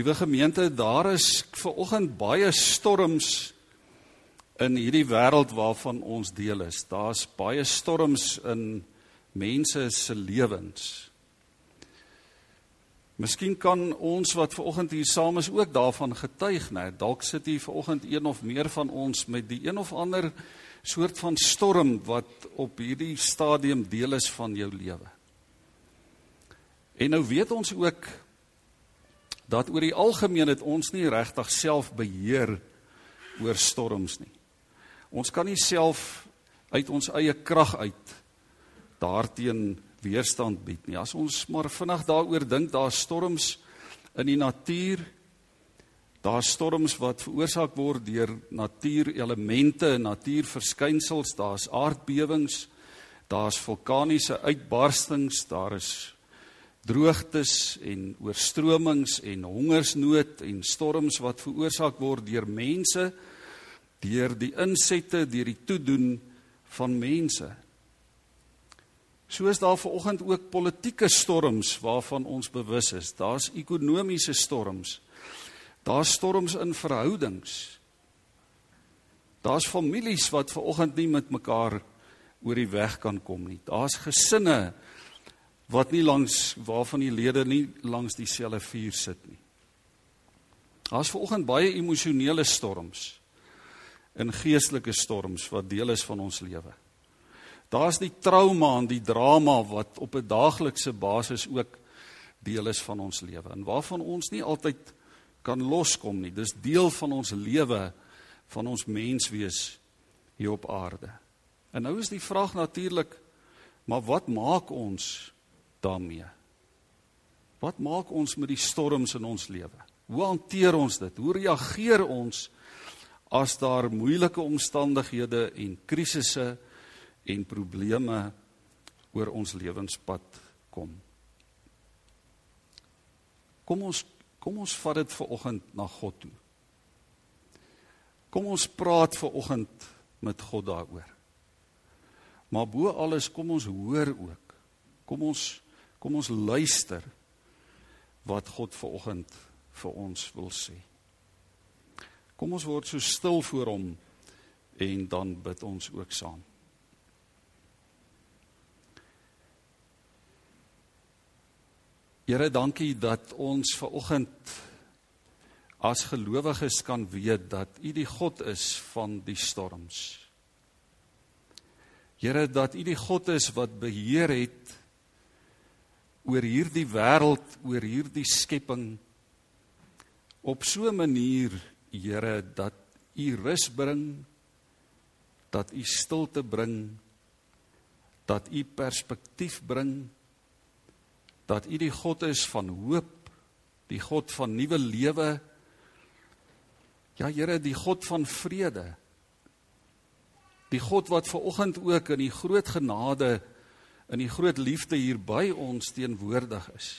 Liewe gemeente, daar is ver oggend baie storms in hierdie wêreld waarvan ons deel is. Daar's baie storms in mense se lewens. Miskien kan ons wat ver oggend hier saam is ook daarvan getuig, né? Dalk sit hier ver oggend een of meer van ons met die een of ander soort van storm wat op hierdie stadium deel is van jou lewe. En nou weet ons ook dat oor die algemeen het ons nie regtig self beheer oor storms nie. Ons kan nie self uit ons eie krag uit daarteen weerstand bied nie. As ons maar vinnig daaroor dink, daar's storms in die natuur. Daar's storms wat veroorsaak word deur natuurelemente, natuurverskynsels, daar's aardbewings, daar's vulkaniese uitbarstings, daar is droogtes en oorstromings en hongersnood en storms wat veroorsaak word deur mense deur die insette deur die toedoen van mense. Soos daar vanoggend ook politieke storms waarvan ons bewus is. Daar's ekonomiese storms. Daar's storms in verhoudings. Daar's families wat vanoggend nie met mekaar oor die weg kan kom nie. Daar's gesinne wat nie langs waarvan die lede nie langs dieselfde vuur sit nie. Daar's vanoggend baie emosionele storms in geestelike storms wat deel is van ons lewe. Daar's die trauma en die drama wat op 'n daaglikse basis ook deel is van ons lewe en waarvan ons nie altyd kan loskom nie. Dis deel van ons lewe van ons menswees hier op aarde. En nou is die vraag natuurlik, maar wat maak ons daarmee? Wat maak ons met die storms in ons lewe? Hoe hanteer ons dit? Hoe reageer ons as daar moeilike omstandighede en krisisse en probleme oor ons lewenspad kom? Kom ons kom ons vat dit ver oggend na God toe. Kom ons praat ver oggend met God daaroor. Maar bo alles kom ons hoor ook. Kom ons Kom ons luister wat God vanoggend vir ons wil sê. Kom ons word so stil voor hom en dan bid ons ook saam. Here, dankie dat ons vanoggend as gelowiges kan weet dat U die God is van die storms. Here, dat U die God is wat beheer het oor hierdie wêreld, oor hierdie skepping op so 'n manier, Here, dat U rus bring, dat U stilte bring, dat U perspektief bring, dat U die God is van hoop, die God van nuwe lewe. Ja, Here, die God van vrede. Die God wat ver oggend ook in die groot genade in die groot liefde hier by ons teenwoordig is.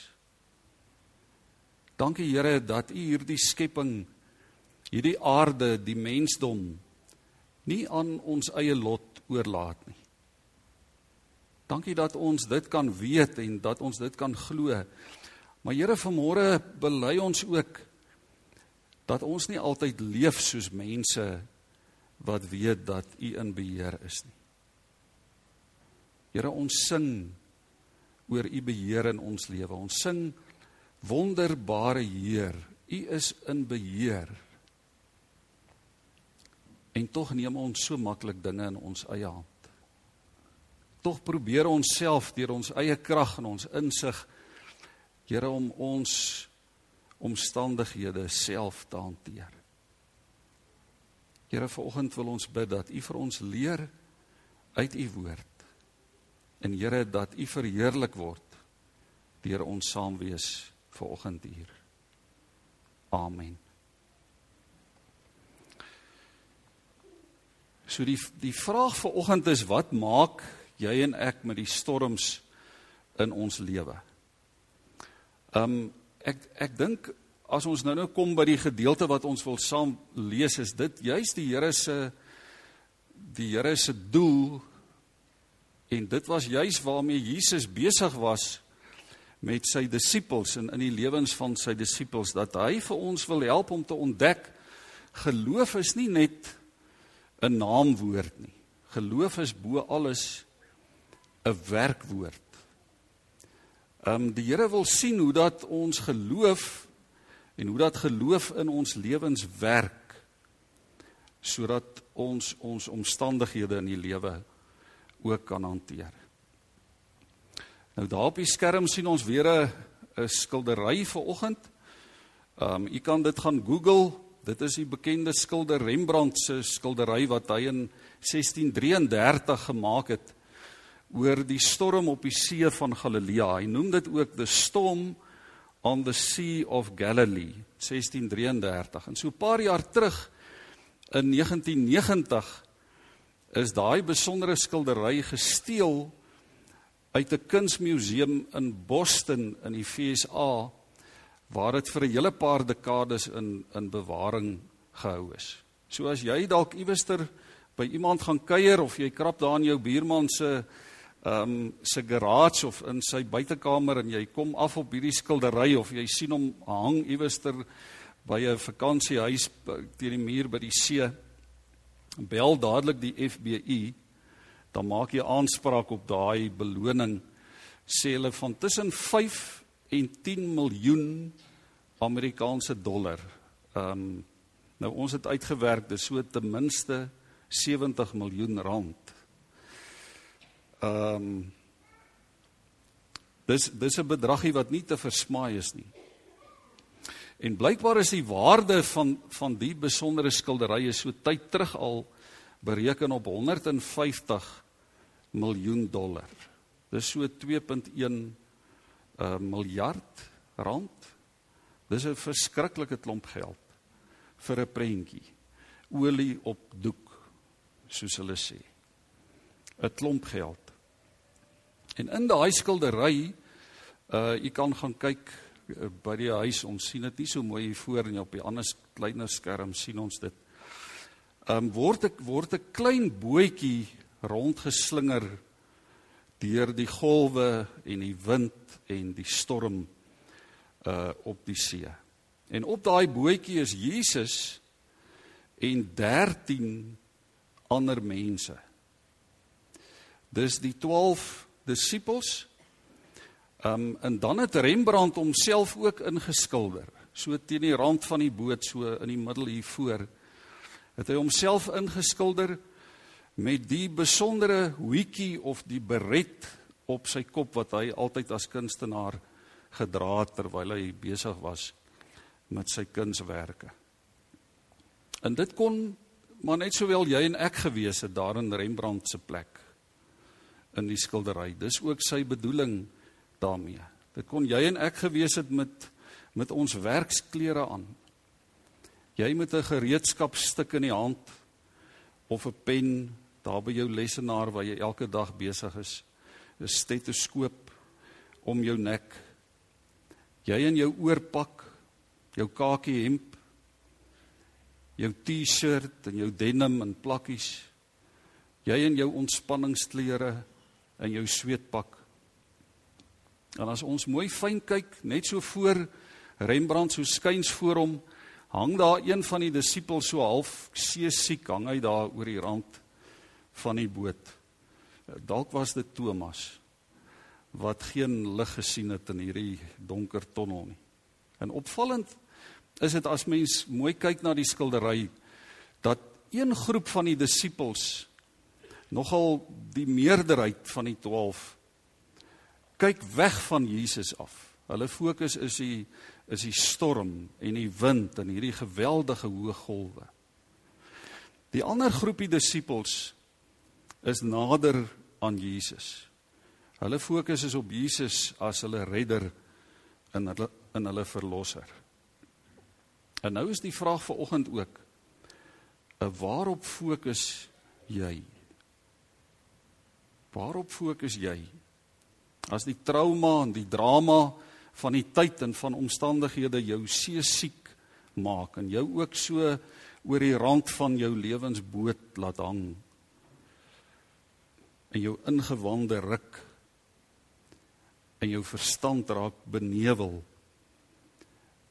Dankie Here dat U hierdie skepping, hierdie aarde, die mensdom nie aan ons eie lot oorlaat nie. Dankie dat ons dit kan weet en dat ons dit kan glo. Maar Here, vanmôre bely ons ook dat ons nie altyd leef soos mense wat weet dat U in beheer is nie. Here ons sing oor u beheer in ons lewe. Ons sing wonderbare Heer, u is in beheer. En tog neem ons so maklik dinge in ons eie hand. Tog probeer ons self deur ons eie krag en ons insig Here om ons omstandighede self te hanteer. Here vanoggend wil ons bid dat u vir ons leer uit u woord En Here dat U verheerlik word deur ons saam wees ver oggend hier. Amen. So die die vraag vir oggend is wat maak jy en ek met die storms in ons lewe? Um ek ek dink as ons nou nou kom by die gedeelte wat ons wil saam lees is dit juis die Here se die Here se doel En dit was juis waarmee Jesus besig was met sy disippels en in die lewens van sy disippels dat hy vir ons wil help om te ontdek geloof is nie net 'n naamwoord nie. Geloof is bo alles 'n werkwoord. Ehm um, die Here wil sien hoe dat ons geloof en hoe dat geloof in ons lewens werk sodat ons ons omstandighede in die lewe ook kan hanteer. Nou daar op die skerm sien ons weer 'n 'n skildery vir oggend. Ehm um, u kan dit gaan Google. Dit is die bekende skilder Rembrandt se skildery wat hy in 1633 gemaak het oor die storm op die see van Galilea. Hy noem dit ook the storm on the sea of Galilee 1633. En so 'n paar jaar terug in 1990 is daai besondere skildery gesteel uit 'n kunsmuseum in Boston in die FSA waar dit vir 'n hele paar dekades in in bewaring gehou is. So as jy dalk iewester by iemand gaan kuier of jy krap daar in jou buurman se ehm um, se garage of in sy buitekamer en jy kom af op hierdie skildery of jy sien hom hang iewester by 'n vakansiehuis teen die muur by die see bel dadelik die FBI dan maak jy aanspraak op daai beloning sê hulle van tussen 5 en 10 miljoen Amerikaanse dollar. Ehm um, nou ons het uitgewerk dis so ten minste 70 miljoen rand. Ehm um, dis dis 'n bedragie wat nie te versmaai is nie. En blykbaar is die waarde van van die besondere skilderye so tyd terug al bereken op 150 miljoen dollar. Dis so 2.1 uh, miljard rand. Dis 'n verskriklike klomp geld vir 'n prentjie. Olie op doek, soos hulle sê. 'n Klomp geld. En in daai skildery, uh u kan gaan kyk by die huis, ons sien dit nie so mooi hier voor en op die ander kleiner skerm sien ons dit. Um word ek word 'n klein bootjie rondgeslinger deur die golwe en die wind en die storm uh op die see. En op daai bootjie is Jesus en 13 ander mense. Dis die 12 disippels. Um en dan het Rembrandt homself ook ingeskilder, so teen die rand van die boot so in die middel hier voor. Het hy homself ingeskilder met die besondere hoetjie of die beret op sy kop wat hy altyd as kunstenaar gedra het terwyl hy besig was met sy kunswerke. En dit kon maar net sowel jy en ek gewees het daar in Rembrandt se plek in die skildery. Dis ook sy bedoeling daarmee. Dit kon jy en ek gewees het met met ons werksklere aan. Jy met 'n gereedskapstuk in die hand of 'n pen daar by jou lesenaar waar jy elke dag besig is, 'n stetoskoop om jou nek. Jy in jou oorpak, jou kakie hemp, jou T-shirt en jou denim en plakkies. Jy in jou ontspanningsklere en jou sweetpak. En as ons mooi fyn kyk, net so voor Rembrandt so skuins voor hom, hang daar een van die disippels so half seesiek, hang hy daar oor die rand van die boot. Dalk was dit Thomas wat geen lig gesien het in hierdie donker tonnel nie. En opvallend is dit as mens mooi kyk na die skildery dat een groep van die disippels nogal die meerderheid van die 12 kyk weg van Jesus af. Hulle fokus is die is die storm en die wind en hierdie geweldige hoë golwe. Die ander groepie disippels is nader aan Jesus. Hulle fokus is op Jesus as hulle redder en hulle in hulle verlosser. En nou is die vraag vir oggend ook: "En eh, waarop fokus jy? Waarop fokus jy? As die trauma en die drama van die tyd en van omstandighede jou seesiek maak en jou ook so oor die rand van jou lewensboot laat hang, in jou ingewande ruk en jou verstand raak benevel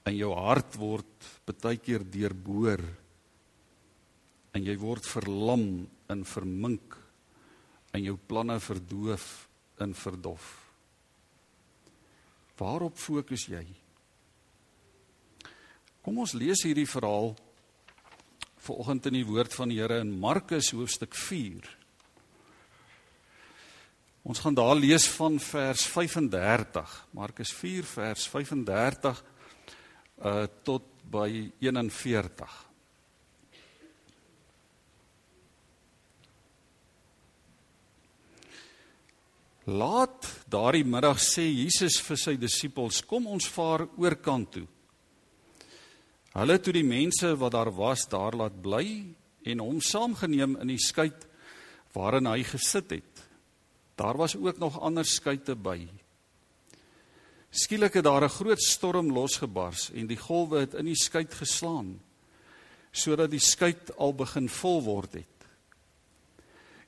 en jou hart word baie keer deurboor en jy word verlam en vermink en jou planne verdoof en verdof. Waarop fokus jy? Kom ons lees hierdie verhaal vanoggend in die woord van die Here in Markus hoofstuk 4. Ons gaan daar lees van vers 35. Markus 4 vers 35 uh tot by 41. Laat daardie middag sê Jesus vir sy disippels: "Kom ons vaar oor kant toe." Hulle toe die mense wat daar was daar laat bly en hom saamgeneem in die skei waarin hy gesit het. Daar was ook nog ander skuite by. Skielik het daar 'n groot storm losgebars en die golwe het in die skei geslaan sodat die skei al begin vol word het.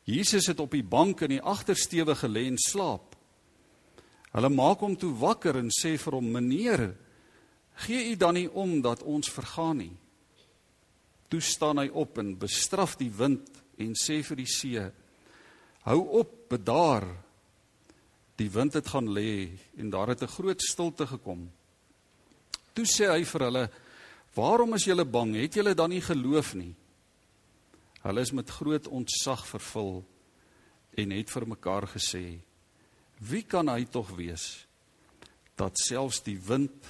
Jesus het op die bank in die agtersteewe gelê en slaap. Hulle maak hom toe wakker en sê vir hom: "Meneer, gee u dan nie om dat ons vergaan nie?" Toe staan hy op en bestraf die wind en sê vir die see: "Hou op, bedaar." Die wind het gaan lê en daar het 'n groot stilte gekom. Toe sê hy vir hulle: "Waarom is julle bang? Het julle dan nie geloof nie?" Hulle is met groot ontzag vervul en het vir mekaar gesê: Wie kan hy tog wees dat selfs die wind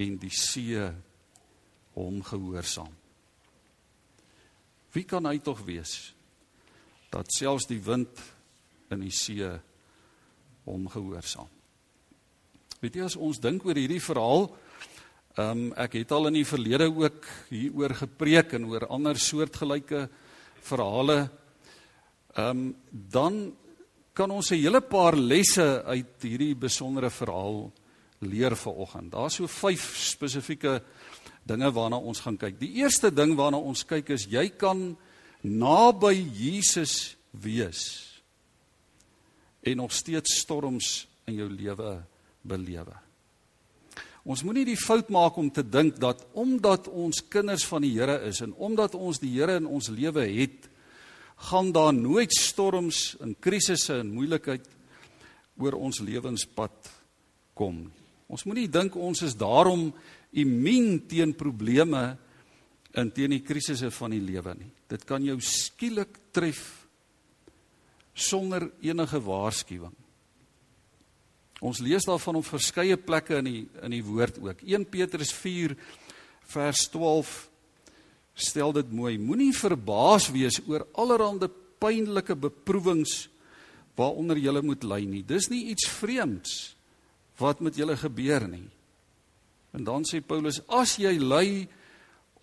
en die see hom gehoorsaam? Wie kan hy tog wees dat selfs die wind en die see hom gehoorsaam? Weet jy as ons dink oor hierdie verhaal, um, ek het al in die verlede ook hieroor gepreek en oor ander soortgelyke verhale ehm um, dan kan ons 'n hele paar lesse uit hierdie besondere verhaal leer vanoggend. Daar's so vyf spesifieke dinge waarna ons gaan kyk. Die eerste ding waarna ons kyk is jy kan naby Jesus wees en nog steeds storms in jou lewe belewe. Ons moenie die fout maak om te dink dat omdat ons kinders van die Here is en omdat ons die Here in ons lewe het, gaan daar nooit storms en krisisse en moeilikheid oor ons lewenspad kom. Ons moenie dink ons is daarom immuun teen probleme en teen die krisisse van die lewe nie. Dit kan jou skielik tref sonder enige waarskuwing. Ons lees daarvan op verskeie plekke in die in die woord ook. 1 Petrus 4 vers 12 stel dit mooi. Moenie verbaas wees oor allerlei pynlike beproewings waaronder jy moet ly nie. Dis nie iets vreemds wat met julle gebeur nie. En dan sê Paulus as jy ly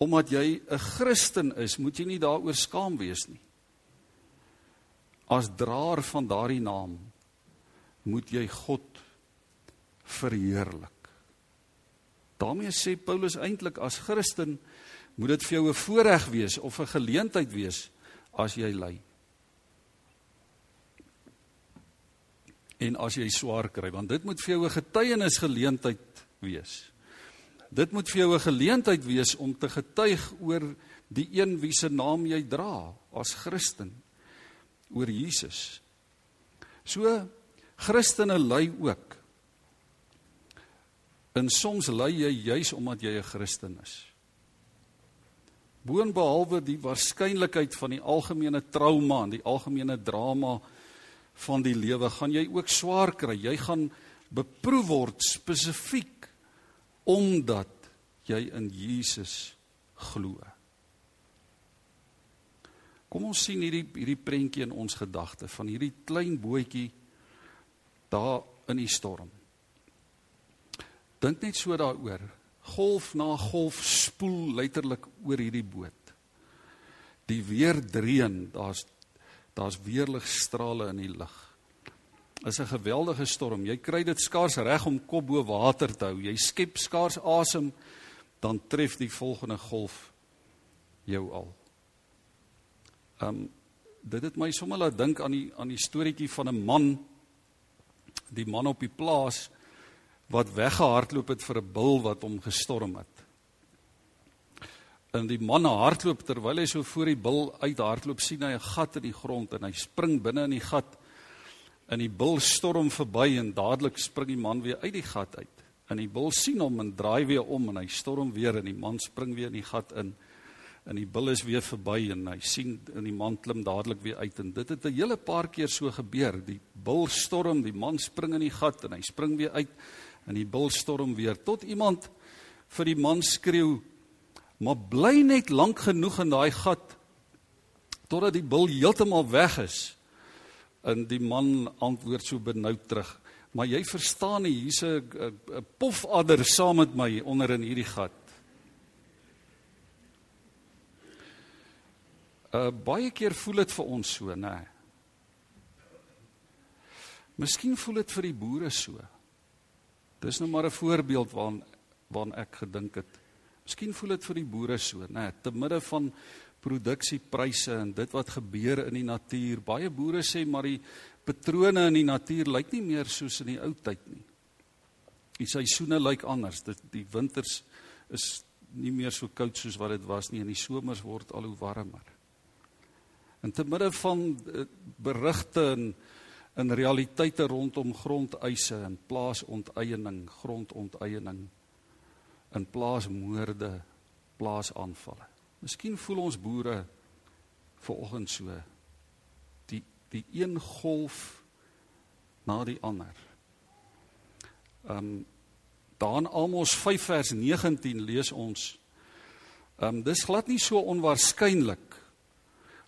omdat jy 'n Christen is, moet jy nie daaroor skaam wees nie. As draer van daardie naam moet jy God verheerlik. daarmee sê Paulus eintlik as Christen moet dit vir jou 'n voorreg wees of 'n geleentheid wees as jy ly. En as jy swaar kry, want dit moet vir jou 'n getuienis geleentheid wees. Dit moet vir jou 'n geleentheid wees om te getuig oor die een wie se naam jy dra as Christen oor Jesus. So Christene ly ook En soms ly jy juis omdat jy 'n Christen is. Boonbehalwe die waarskynlikheid van die algemene trauma en die algemene drama van die lewe, gaan jy ook swaar kry. Jy gaan beproef word spesifiek omdat jy in Jesus glo. Kom ons sien hierdie hierdie prentjie in ons gedagte van hierdie klein bootjie daar in die storm. Dink net so daaroor. Golf na golf spoel letterlik oor hierdie boot. Die weer dreun, daar's daar's weerligstrale in die lug. Is 'n geweldige storm. Jy kry dit skaars reg om kop bo water te hou. Jy skep skaars asem, dan tref die volgende golf jou al. Um dit het my sommer laat dink aan die aan die storieetjie van 'n man die man op die plaas wat weggehardloop het vir 'n bil wat hom gestorm het. En die man hardloop terwyl hy so voor die bil uithardloop, sien hy 'n gat in die grond en hy spring binne in die gat. En die bil storm verby en dadelik spring die man weer uit die gat uit. En die bil sien hom en draai weer om en hy storm weer en die man spring weer in die gat in en die bil is weer verby en hy sien in die man klim dadelik weer uit en dit het 'n hele paar keer so gebeur. Die bil storm, die man spring in die gat en hy spring weer uit en die bil storm weer tot iemand vir die man skreeu: "Maar bly net lank genoeg in daai gat totdat die bil heeltemal weg is." En die man antwoord so benoud terug: "Maar jy verstaan nie, hier's 'n pofadder saam met my onder in hierdie gat." Uh baie keer voel dit vir ons so, nê. Miskien voel dit vir die boere so. Dis nou maar 'n voorbeeld waaraan waaraan ek gedink het. Miskien voel dit vir die boere so, nê, te midde van produksiepryse en dit wat gebeur in die natuur. Baie boere sê maar die patrone in die natuur lyk nie meer soos in die ou tyd nie. Die seisoene lyk anders. Dit die winters is nie meer so koud soos wat dit was nie en die somers word al hoe warmer. En te midde van eh, berigte en in realiteite rondom grondeise en plaasonteiening, grondonteiening in plaasmoorde, plaasaanvalle. Miskien voel ons boere vanoggend so die die een golf na die ander. Ehm um, daar in Amos 5 vers 19 lees ons ehm um, dis glad nie so onwaarskynlik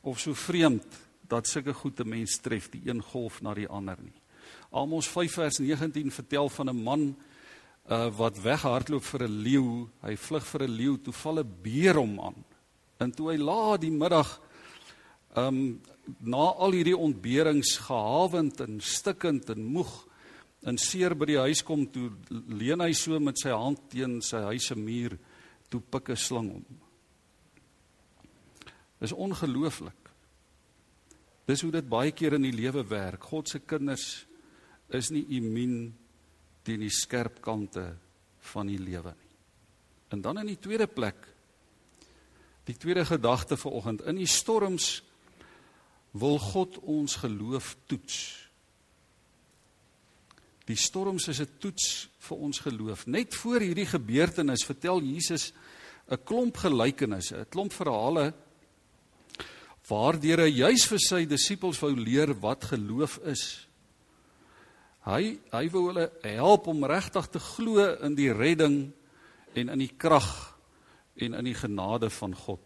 of so vreemd dat sulke goeie mens tref die een golf na die ander nie. Amos 5 vers 19 vertel van 'n man uh, wat weghardloop vir 'n leeu, hy vlug vir 'n leeu, toe val 'n beer hom aan. En toe hy laat die middag ehm um, na al hierdie ontberings gehawend en stikkend en moeg en seer by die huis kom toe leun hy so met sy hand teen sy huis se muur toe pik 'n slang hom. Dis ongelooflik. Dis hoe dit baie keer in die lewe werk. God se kinders is nie immuun teen die skerp kante van die lewe nie. En dan in die tweede plek die tweede gedagte vir oggend in die storms wil God ons geloof toets. Die storms is 'n toets vir ons geloof. Net voor hierdie gebeurtenis vertel Jesus 'n klomp gelykenisse, 'n klomp verhale waardeur hy juis vir sy disippels wou leer wat geloof is. Hy hy wou hulle help om regtig te glo in die redding en in die krag en in die genade van God.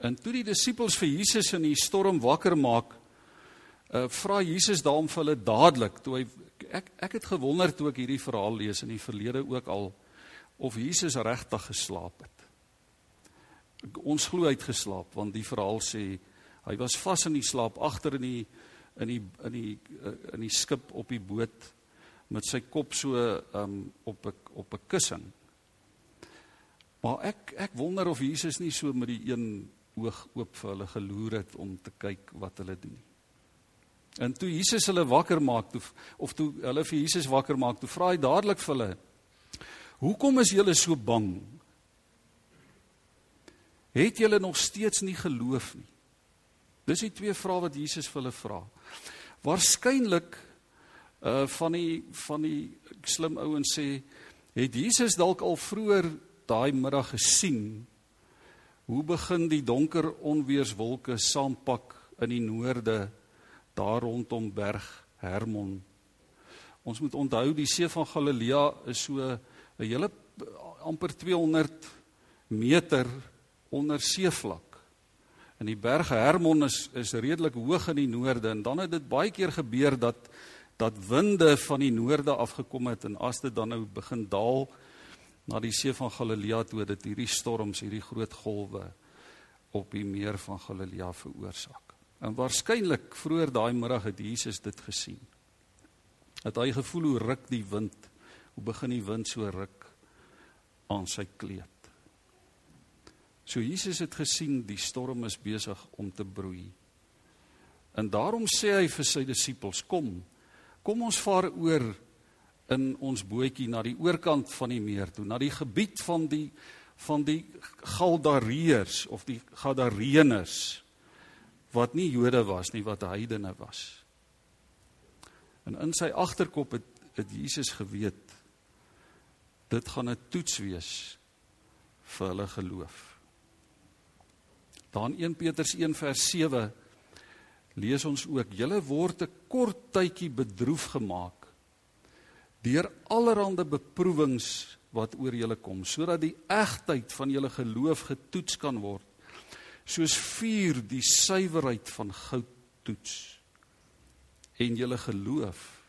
En toe die disippels vir Jesus in die storm wakker maak, uh, vra Jesus daarom vir hulle dadelik toe hy ek ek het gewonder toe ek hierdie verhaal lees in die verlede ook al of Jesus regtig geslaap het ons glo hy het geslaap want die verhaal sê hy was vas in die slaap agter in die in die in die eh, in die skip op die boot met sy kop so um op 'n op 'n kussing. Maar ek ek wonder of Jesus nie so met die een oog oop vir hulle geloer het om te kyk wat hulle doen. En toe Jesus hulle wakker maak toe of toe hulle vir Jesus wakker maak, toe vra hy dadelik vir hulle: "Hoekom is julle so bang?" Het julle nog steeds nie geloof nie? Dis die twee vrae wat Jesus vir hulle vra. Waarskynlik uh van die van die slim ouens sê het Jesus dalk al vroeër daai middag gesien hoe begin die donker onweerswolke saampak in die noorde daar rondom berg Hermon. Ons moet onthou die see van Galilea is so 'n hele amper 200 meter onder seevlak. En die berg Hermon is is redelik hoog in die noorde en dan het dit baie keer gebeur dat dat winde van die noorde afgekom het en as dit dan nou begin daal na die see van Galilea toe dit hierdie storms, hierdie groot golwe op die meer van Galilea veroorsaak. En waarskynlik vroeër daai middag het Jesus dit gesien. Het hy gevoel hoe ruk die wind, hoe begin die wind so ruk aan sy kleed. So Jesus het gesien die storm is besig om te broei. En daarom sê hy vir sy disippels: "Kom, Kom ons vaar oor in ons bootjie na die oorkant van die meer toe, na die gebied van die van die Galdareërs of die Gadareëners wat nie Jode was nie, wat heidene was. En in sy agterkop het, het Jesus geweet dit gaan 'n toets wees vir hulle geloof. Dan 1 Petrus 1 vers 7 lees ons ook: "Julle word 'n kort tydjie bedroef gemaak deur allerlei beproewings wat oor julle kom, sodat die egtheid van julle geloof getoets kan word, soos vuur die suiwerheid van goud toets. En julle geloof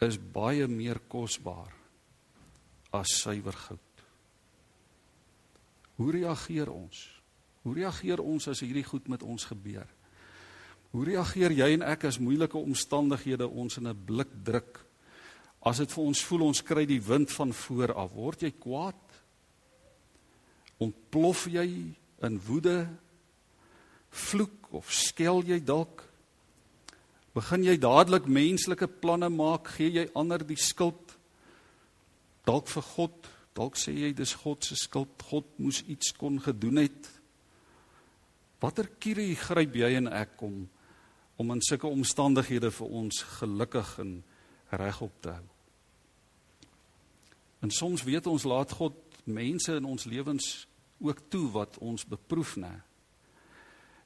is baie meer kosbaar as suiwer goud. Hoe reageer ons? Hoe reageer ons as hierdie goed met ons gebeur? Hoe reageer jy en ek as moeilike omstandighede ons in 'n blik druk? As dit vir ons voel ons kry die wind van voor af, word jy kwaad? Ontplof jy in woede? Vloek of skel jy dalk? Begin jy dadelik menslike planne maak? Gee jy ander die skuld? Dalk vir God, dalk sê jy dis God se skuld. God moes iets kon gedoen het. Watter kierie gryp jy en ek om om in sulke omstandighede vir ons gelukkig en regop te hou? En soms weet ons laat God mense in ons lewens ook toe wat ons beproef nê.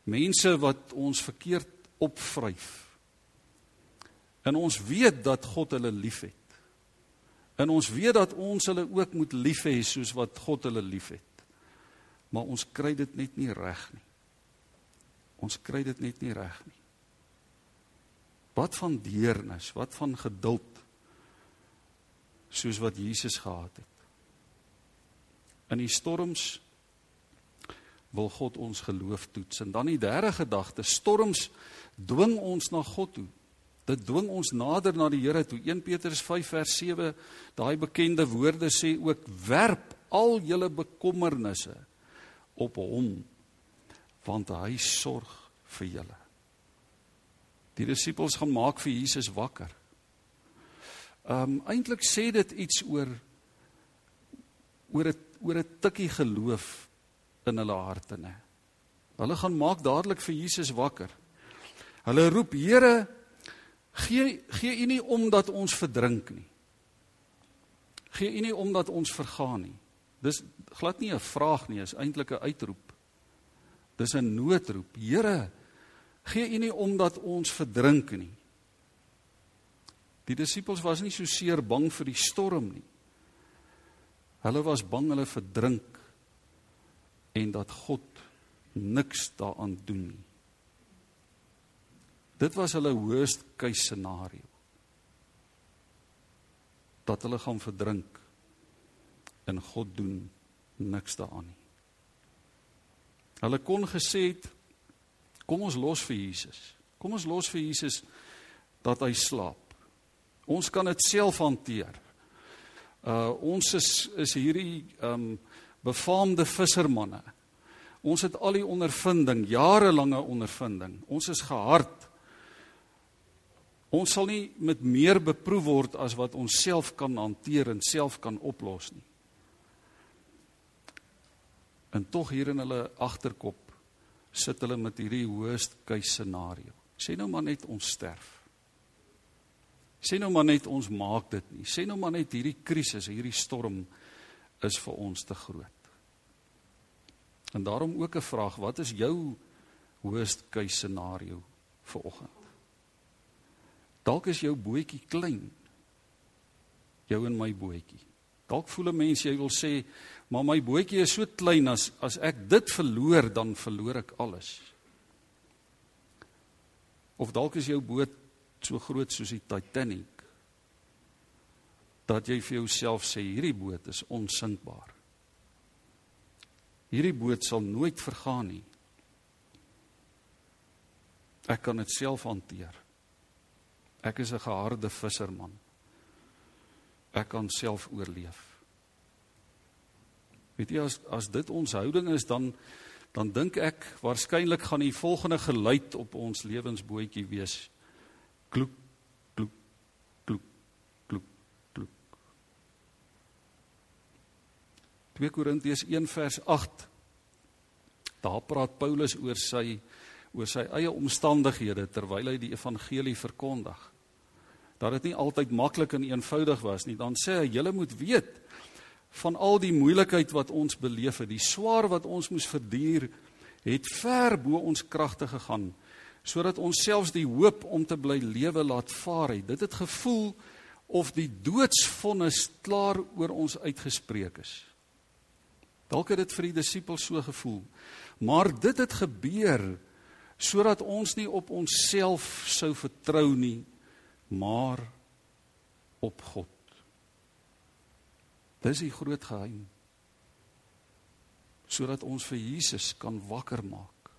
Mense wat ons verkeerd opvryf. En ons weet dat God hulle liefhet. En ons weet dat ons hulle ook moet lief hê soos wat God hulle liefhet. Maar ons kry dit net nie reg nie. Ons kry dit net nie reg nie. Wat van deernis, wat van geduld soos wat Jesus gehad het. In die storms wil God ons geloof toets. En dan die derde gedagte, storms dwing ons na God toe. Dit dwing ons nader na die Here toe. 1 Petrus 5 vers 7, daai bekende woorde sê ook werp al julle bekommernisse op hom want hy sorg vir julle. Die disippels gaan maak vir Jesus wakker. Ehm um, eintlik sê dit iets oor oor 'n oor 'n tikkie geloof in hulle harte, né? Hulle gaan maak dadelik vir Jesus wakker. Hulle roep: "Here, gee gee U nie omdat ons verdrink nie. Gee U nie omdat ons vergaan nie." Dis glad nie 'n vraag nie, is eintlik 'n uitroep. Dis 'n noodroep. Here, gee U nie omdat ons verdrink nie. Die disippels was nie so seer bang vir die storm nie. Hulle was bang hulle verdrink en dat God niks daaraan doen nie. Dit was hulle worst case scenario. Dat hulle gaan verdrink en God doen niks daaraan nie. Hulle kon gesê het kom ons los vir Jesus. Kom ons los vir Jesus dat hy slaap. Ons kan dit self hanteer. Uh ons is is hierdie um befaamde vissermanne. Ons het al die ondervinding, jarelange ondervinding. Ons is gehard. Ons sal nie met meer beproef word as wat ons self kan hanteer en self kan oplos nie. En tog hier in hulle agterkop sit hulle met hierdie worst case scenario. Sê nou maar net ons sterf. Sê nou maar net ons maak dit nie. Sê nou maar net hierdie krisis, hierdie storm is vir ons te groot. En daarom ook 'n vraag, wat is jou worst case scenario vir oggend? Dalk is jou bootjie klein. Jou en my bootjie. Dalk voel 'n mens jy wil sê, maar my bootjie is so klein as as ek dit verloor, dan verloor ek alles. Of dalk is jou boot so groot soos die Titanic dat jy vir jouself sê hierdie boot is onsinkbaar. Hierdie boot sal nooit vergaan nie. Ek kan dit self hanteer. Ek is 'n geharde visserman. Ek kan self oorleef. Weet jy as as dit ons houding is dan dan dink ek waarskynlik gaan die volgende geluid op ons lewensbootjie wees. Kloek kloek kloek kloek kloek. 2 Korintiërs 1 vers 8. Daar praat Paulus oor sy oor sy eie omstandighede terwyl hy die evangelie verkondig. Dat dit nie altyd maklik en eenvoudig was nie. Dan sê hy julle moet weet van al die moeilikheid wat ons beleef het, die swaar wat ons moes verduur, het ver bo ons kragte gegaan, sodat ons selfs die hoop om te bly lewe laat vaar het. Dit het gevoel of die doodsvonnis klaar oor ons uitgespreek is." Dalk het dit vir die disippels so gevoel. Maar dit het gebeur sodat ons nie op onsself sou vertrou nie, maar op God. Dis die groot geheim. Sodat ons vir Jesus kan wakker maak.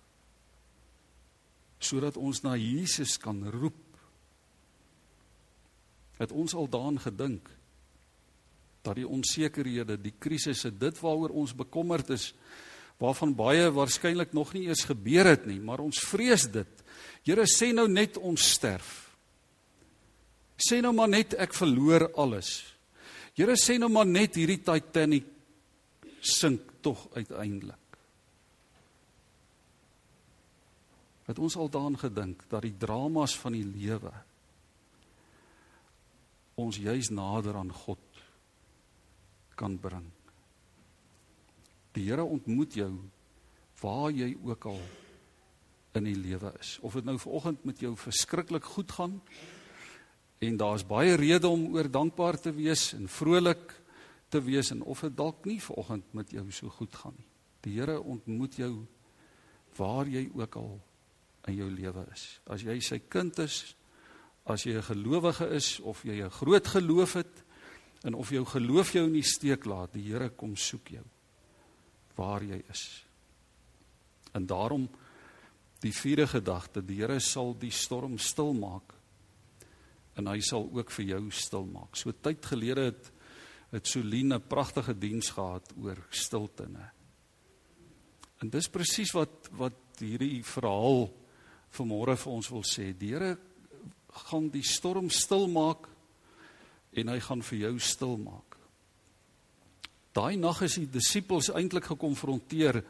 Sodat ons na Jesus kan roep. Het ons al daaraan gedink dat die onsekerhede, die krisisse, dit waaroor ons bekommerd is, waarvan baie waarskynlik nog nie eens gebeur het nie, maar ons vrees dit. Here sê nou net ons sterf. Sê nou maar net ek verloor alles. Here sê nou maar net hierdie Titanic sink tog uiteindelik. Het ons al daaraan gedink dat die dramas van die lewe ons juis nader aan God kan bring. Die Here ontmoet jou waar jy ook al in die lewe is. Of dit nou vanoggend met jou verskriklik goed gaan en daar's baie redes om oor dankbaar te wees en vrolik te wees en of dit dalk nie vanoggend met jou so goed gaan nie. Die Here ontmoet jou waar jy ook al in jou lewe is. As jy sy kind is, as jy 'n gelowige is of jy 'n groot geloof het en of jou geloof jou in die steek laat, die Here kom soek jou waar jy is. En daarom die vierde gedagte, die Here sal die storm stil maak en hy sal ook vir jou stil maak. So tyd gelede het het Soline 'n pragtige diens gehad oor stilte, né? En dis presies wat wat hierdie verhaal vanmôre vir ons wil sê. Die Here gaan die storm stil maak en hy gaan vir jou stil maak. Daai nag is die disippels eintlik gekonfronteer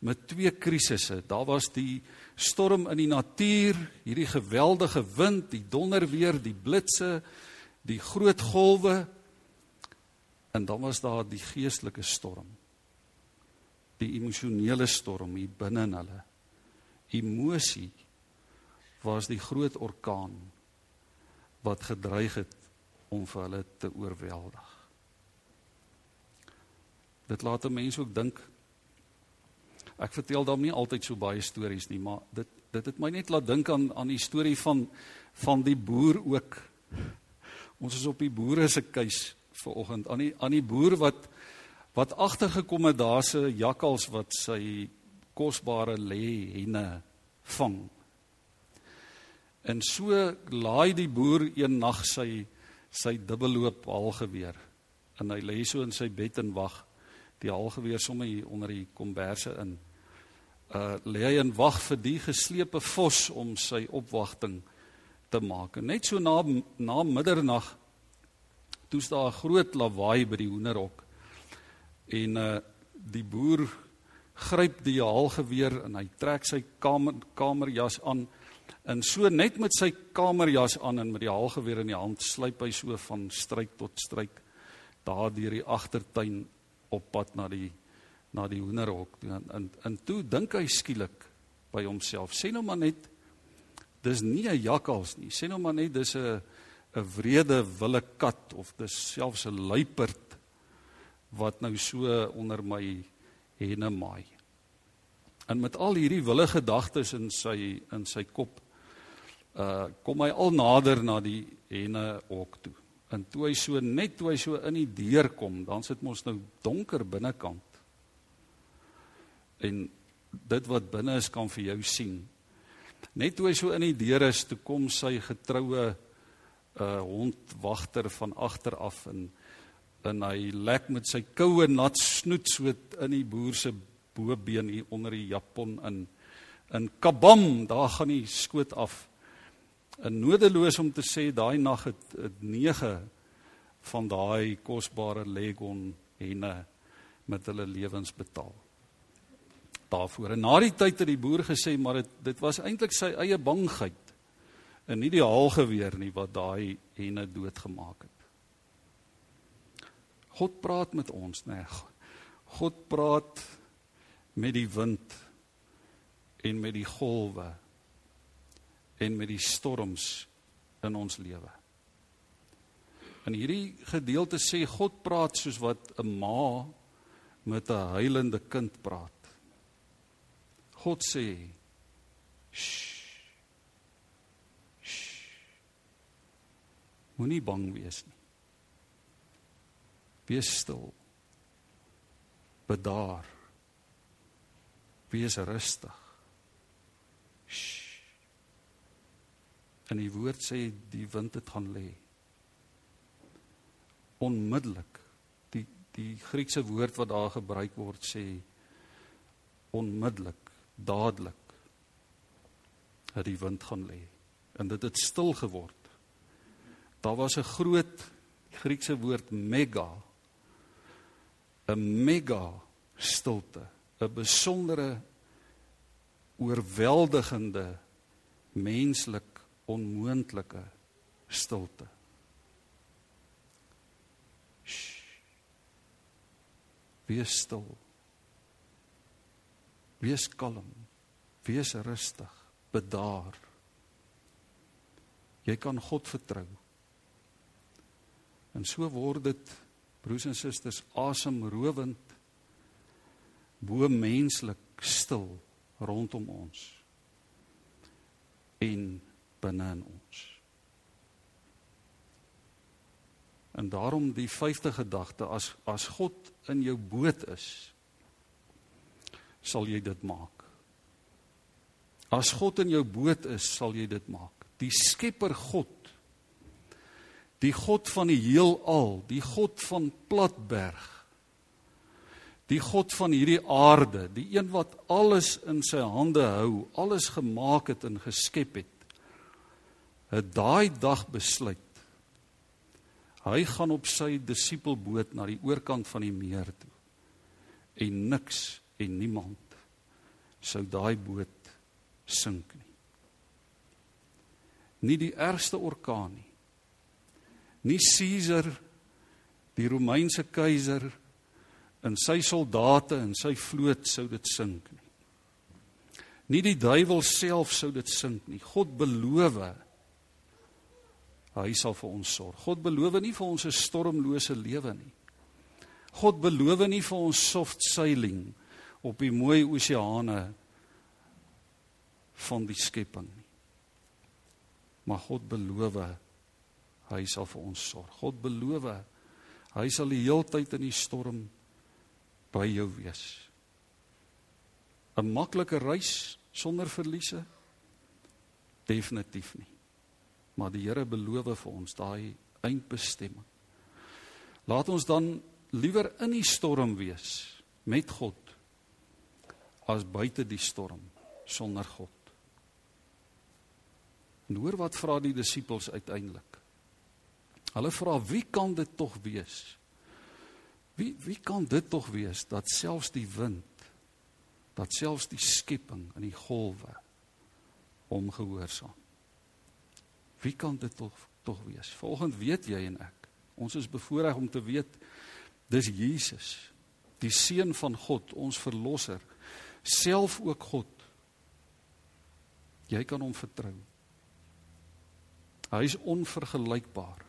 met twee krisisse. Daar was die storm in die natuur, hierdie geweldige wind, die donderweer, die blitse, die groot golwe en dan was daar die geestelike storm. Die emosionele storm hier binne in hulle. Emosie was die groot orkaan wat gedreig het om vir hulle te oorweldig. Dit laat 'n mens ook dink. Ek vertel dan nie altyd so baie stories nie, maar dit dit het my net laat dink aan aan die storie van van die boer ook. Ons is op die boere se keus vanoggend aan die aan die boer wat wat agtergekom het daar's 'n jakkals wat sy kosbare lê henne vang. En so laai die boer een nag sy sy dubbelloop haalgeweer en hy lê so in sy bed en wag die haalgeweer sommer hier onder die komberse in. Uh lê hy in wag vir die geslepe vos om sy opwagting te maak. En net so na na middernag toets daar 'n groot lawaai by die hoenderhok. En uh die boer gryp die haalgeweer en hy trek sy kamer kamerjas aan. En so net met sy kamerjas aan en met die haalgeweer in die hand sluip hy so van struik tot struik daar deur die agtertuin op pad na die na die hoenderhok toe en en, en toe dink hy skielik by homself sê nou maar net dis nie 'n jakkals nie. Sê nou maar net dis 'n 'n wrede wille kat of dis selfs 'n luiperd wat nou so onder my henne maai. En met al hierdie wille gedagtes in sy in sy kop uh kom hy al nader na die henne hok toe. En toe hy so net toe hy so in die deur kom, dan sit mos nou donker binnekant. En dit wat binne is kan vir jou sien. Net toe hy so in die deur is, toe kom sy getroue uh hondwagter van agter af en en hy lek met sy koue nat snoet so in die boer se bobeen hier onder die japon in in kabam daar gaan die skoot af en nodeloos om te sê daai nag het, het 9 van daai kosbare legon henne met hulle lewens betaal. Daarvoor en na die tyd het die boer gesê maar dit dit was eintlik sy eie bangheid en nie die haalgeweer nie wat daai henne doodgemaak het. God praat met ons, nê. Nee. God praat met die wind en met die golwe en met die storms in ons lewe. In hierdie gedeelte sê God praat soos wat 'n ma met 'n huilende kind praat. God sê: "Shh. Shh. Moenie bang wees nie. Wees stil. Bedaar. Wees rustig. Shh. En die woord sê die wind het gaan lê. Onmiddellik. Die die Griekse woord wat daar gebruik word sê onmiddellik, dadelik het die wind gaan lê en dit het stil geword. Daar was 'n groot Griekse woord mega 'n mega stilte, 'n besondere oorweldigende menslik onmoontlike stilte. Wees stil. Wees kalm. Wees rustig. Bedaar. Jy kan God vertrou. En so word dit broers en susters asemrowend bo menslik stil rondom ons en binne in ons. En daarom die vyfde gedagte as as God in jou boot is sal jy dit maak. As God in jou boot is, sal jy dit maak. Die Skepper God die God van die heelal, die God van Platberg. Die God van hierdie aarde, die een wat alles in sy hande hou, alles gemaak het en geskep het. Het daai dag besluit. Hy gaan op sy disipelboot na die oorkant van die meer toe. En niks en niemand sou daai boot sink nie. Nie die ergste orkaan nie nie Caesar die Romeinse keiser en sy soldate en sy vloot sou dit sink nie. Nie die duiwel self sou dit sink nie. God beloof hy sal vir ons sorg. God beloof nie vir ons 'n stormlose lewe nie. God beloof nie vir ons soft sailing op die mooi oseane van die skepping nie. Maar God beloof hy sal vir ons sorg. God beloof hy sal die heeltyd in die storm by jou wees. 'n Maklike reis sonder verliese definitief nie. Maar die Here beloof vir ons daai eindbestemming. Laat ons dan liewer in die storm wees met God as buite die storm sonder God. En hoor wat vra die disippels uiteindelik? Hulle vra wie kan dit tog wees? Wie wie kan dit tog wees dat selfs die wind dat selfs die skepping en die golwe hom gehoorsaam? Wie kan dit tog tog wees? Volgens weet jy en ek. Ons is bevoorreg om te weet dis Jesus, die seun van God, ons verlosser, self ook God. Jy kan hom vertrou. Hy is onvergelykbaar.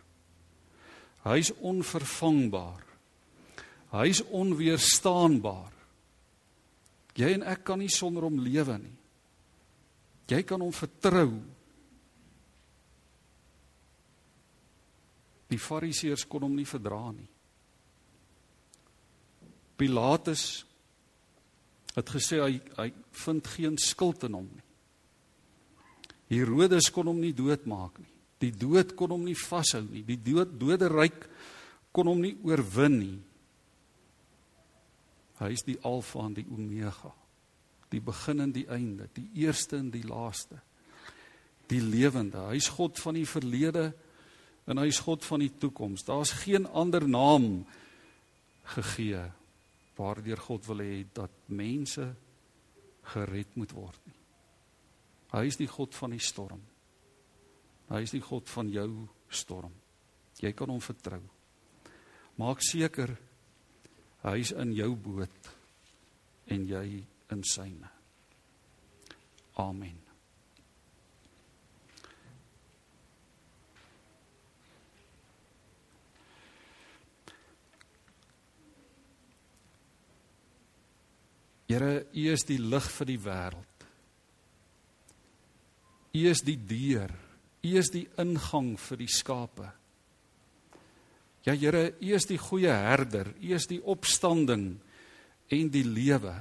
Hy's onvervangbaar. Hy's onweerstaanbaar. Jy en ek kan nie sonder hom lewe nie. Jy kan hom vertrou. Die Fariseërs kon hom nie verdra nie. Pilatus het gesê hy hy vind geen skuld in hom nie. Herodes kon hom nie doodmaak nie. Die dood kon hom nie vashou nie. Die dood dode ryk kon hom nie oorwin nie. Hy is die alfa en die omega. Die begin en die einde, die eerste en die laaste. Die lewende. Hy's God van die verlede en hy's God van die toekoms. Daar's geen ander naam gegee waardeur God wil hê dat mense gered moet word nie. Hy is die God van die storm. Hy is die God van jou storm. Jy kan hom vertrou. Maak seker hy is in jou boot en jy in syne. Amen. Here, U is die lig vir die wêreld. U is die deur. U is die ingang vir die skape. Ja Here, U is die goeie herder. U is die opstanding en die lewe.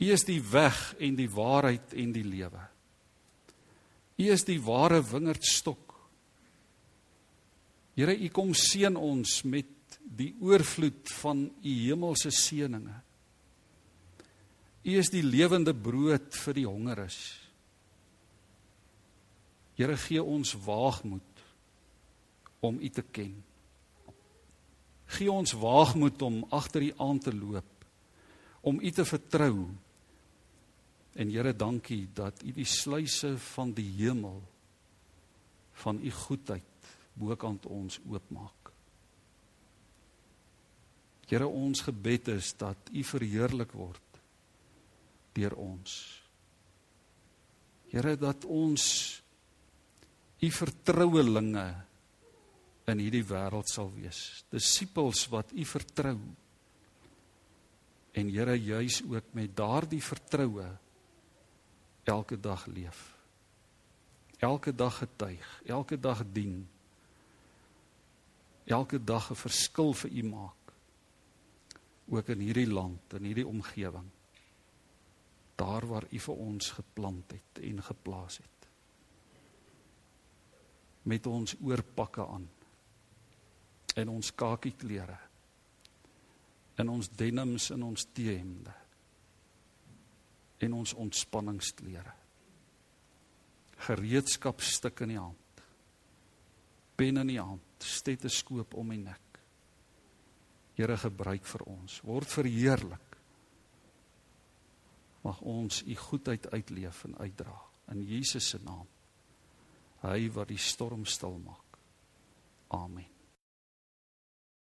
U is die weg en die waarheid en die lewe. U is die ware wingerdstok. Here, U kom seën ons met die oorvloed van U hemelse seënings. U is die lewende brood vir die hongeres. Here gee ons waagmoed om U te ken. Gee ons waagmoed om agter U aan te loop, om U te vertrou. En Here, dankie dat U die sluise van die hemel van U goedheid bokant ons oopmaak. Here, ons gebed is dat U verheerlik word deur ons. Here dat ons u vertrouelinge in hierdie wêreld sal wees. Disippels wat u vertrou. En Here juis ook met daardie vertroue elke dag leef. Elke dag getuig, elke dag dien. Elke dag 'n verskil vir u maak. Ook in hierdie land, in hierdie omgewing daar waar U vir ons geplant het en geplaas het. Met ons oorpakke aan en ons kakie klere en ons denims en ons T-hemde en ons ontspanningsklere. Gereedskapstuk in die hand. Pen in die hand, stetoskoop om die nek. Here gebruik vir ons, word verheerlik mag ons u goedheid uitleef en uitdra in Jesus se naam. Hy wat die storm stil maak. Amen.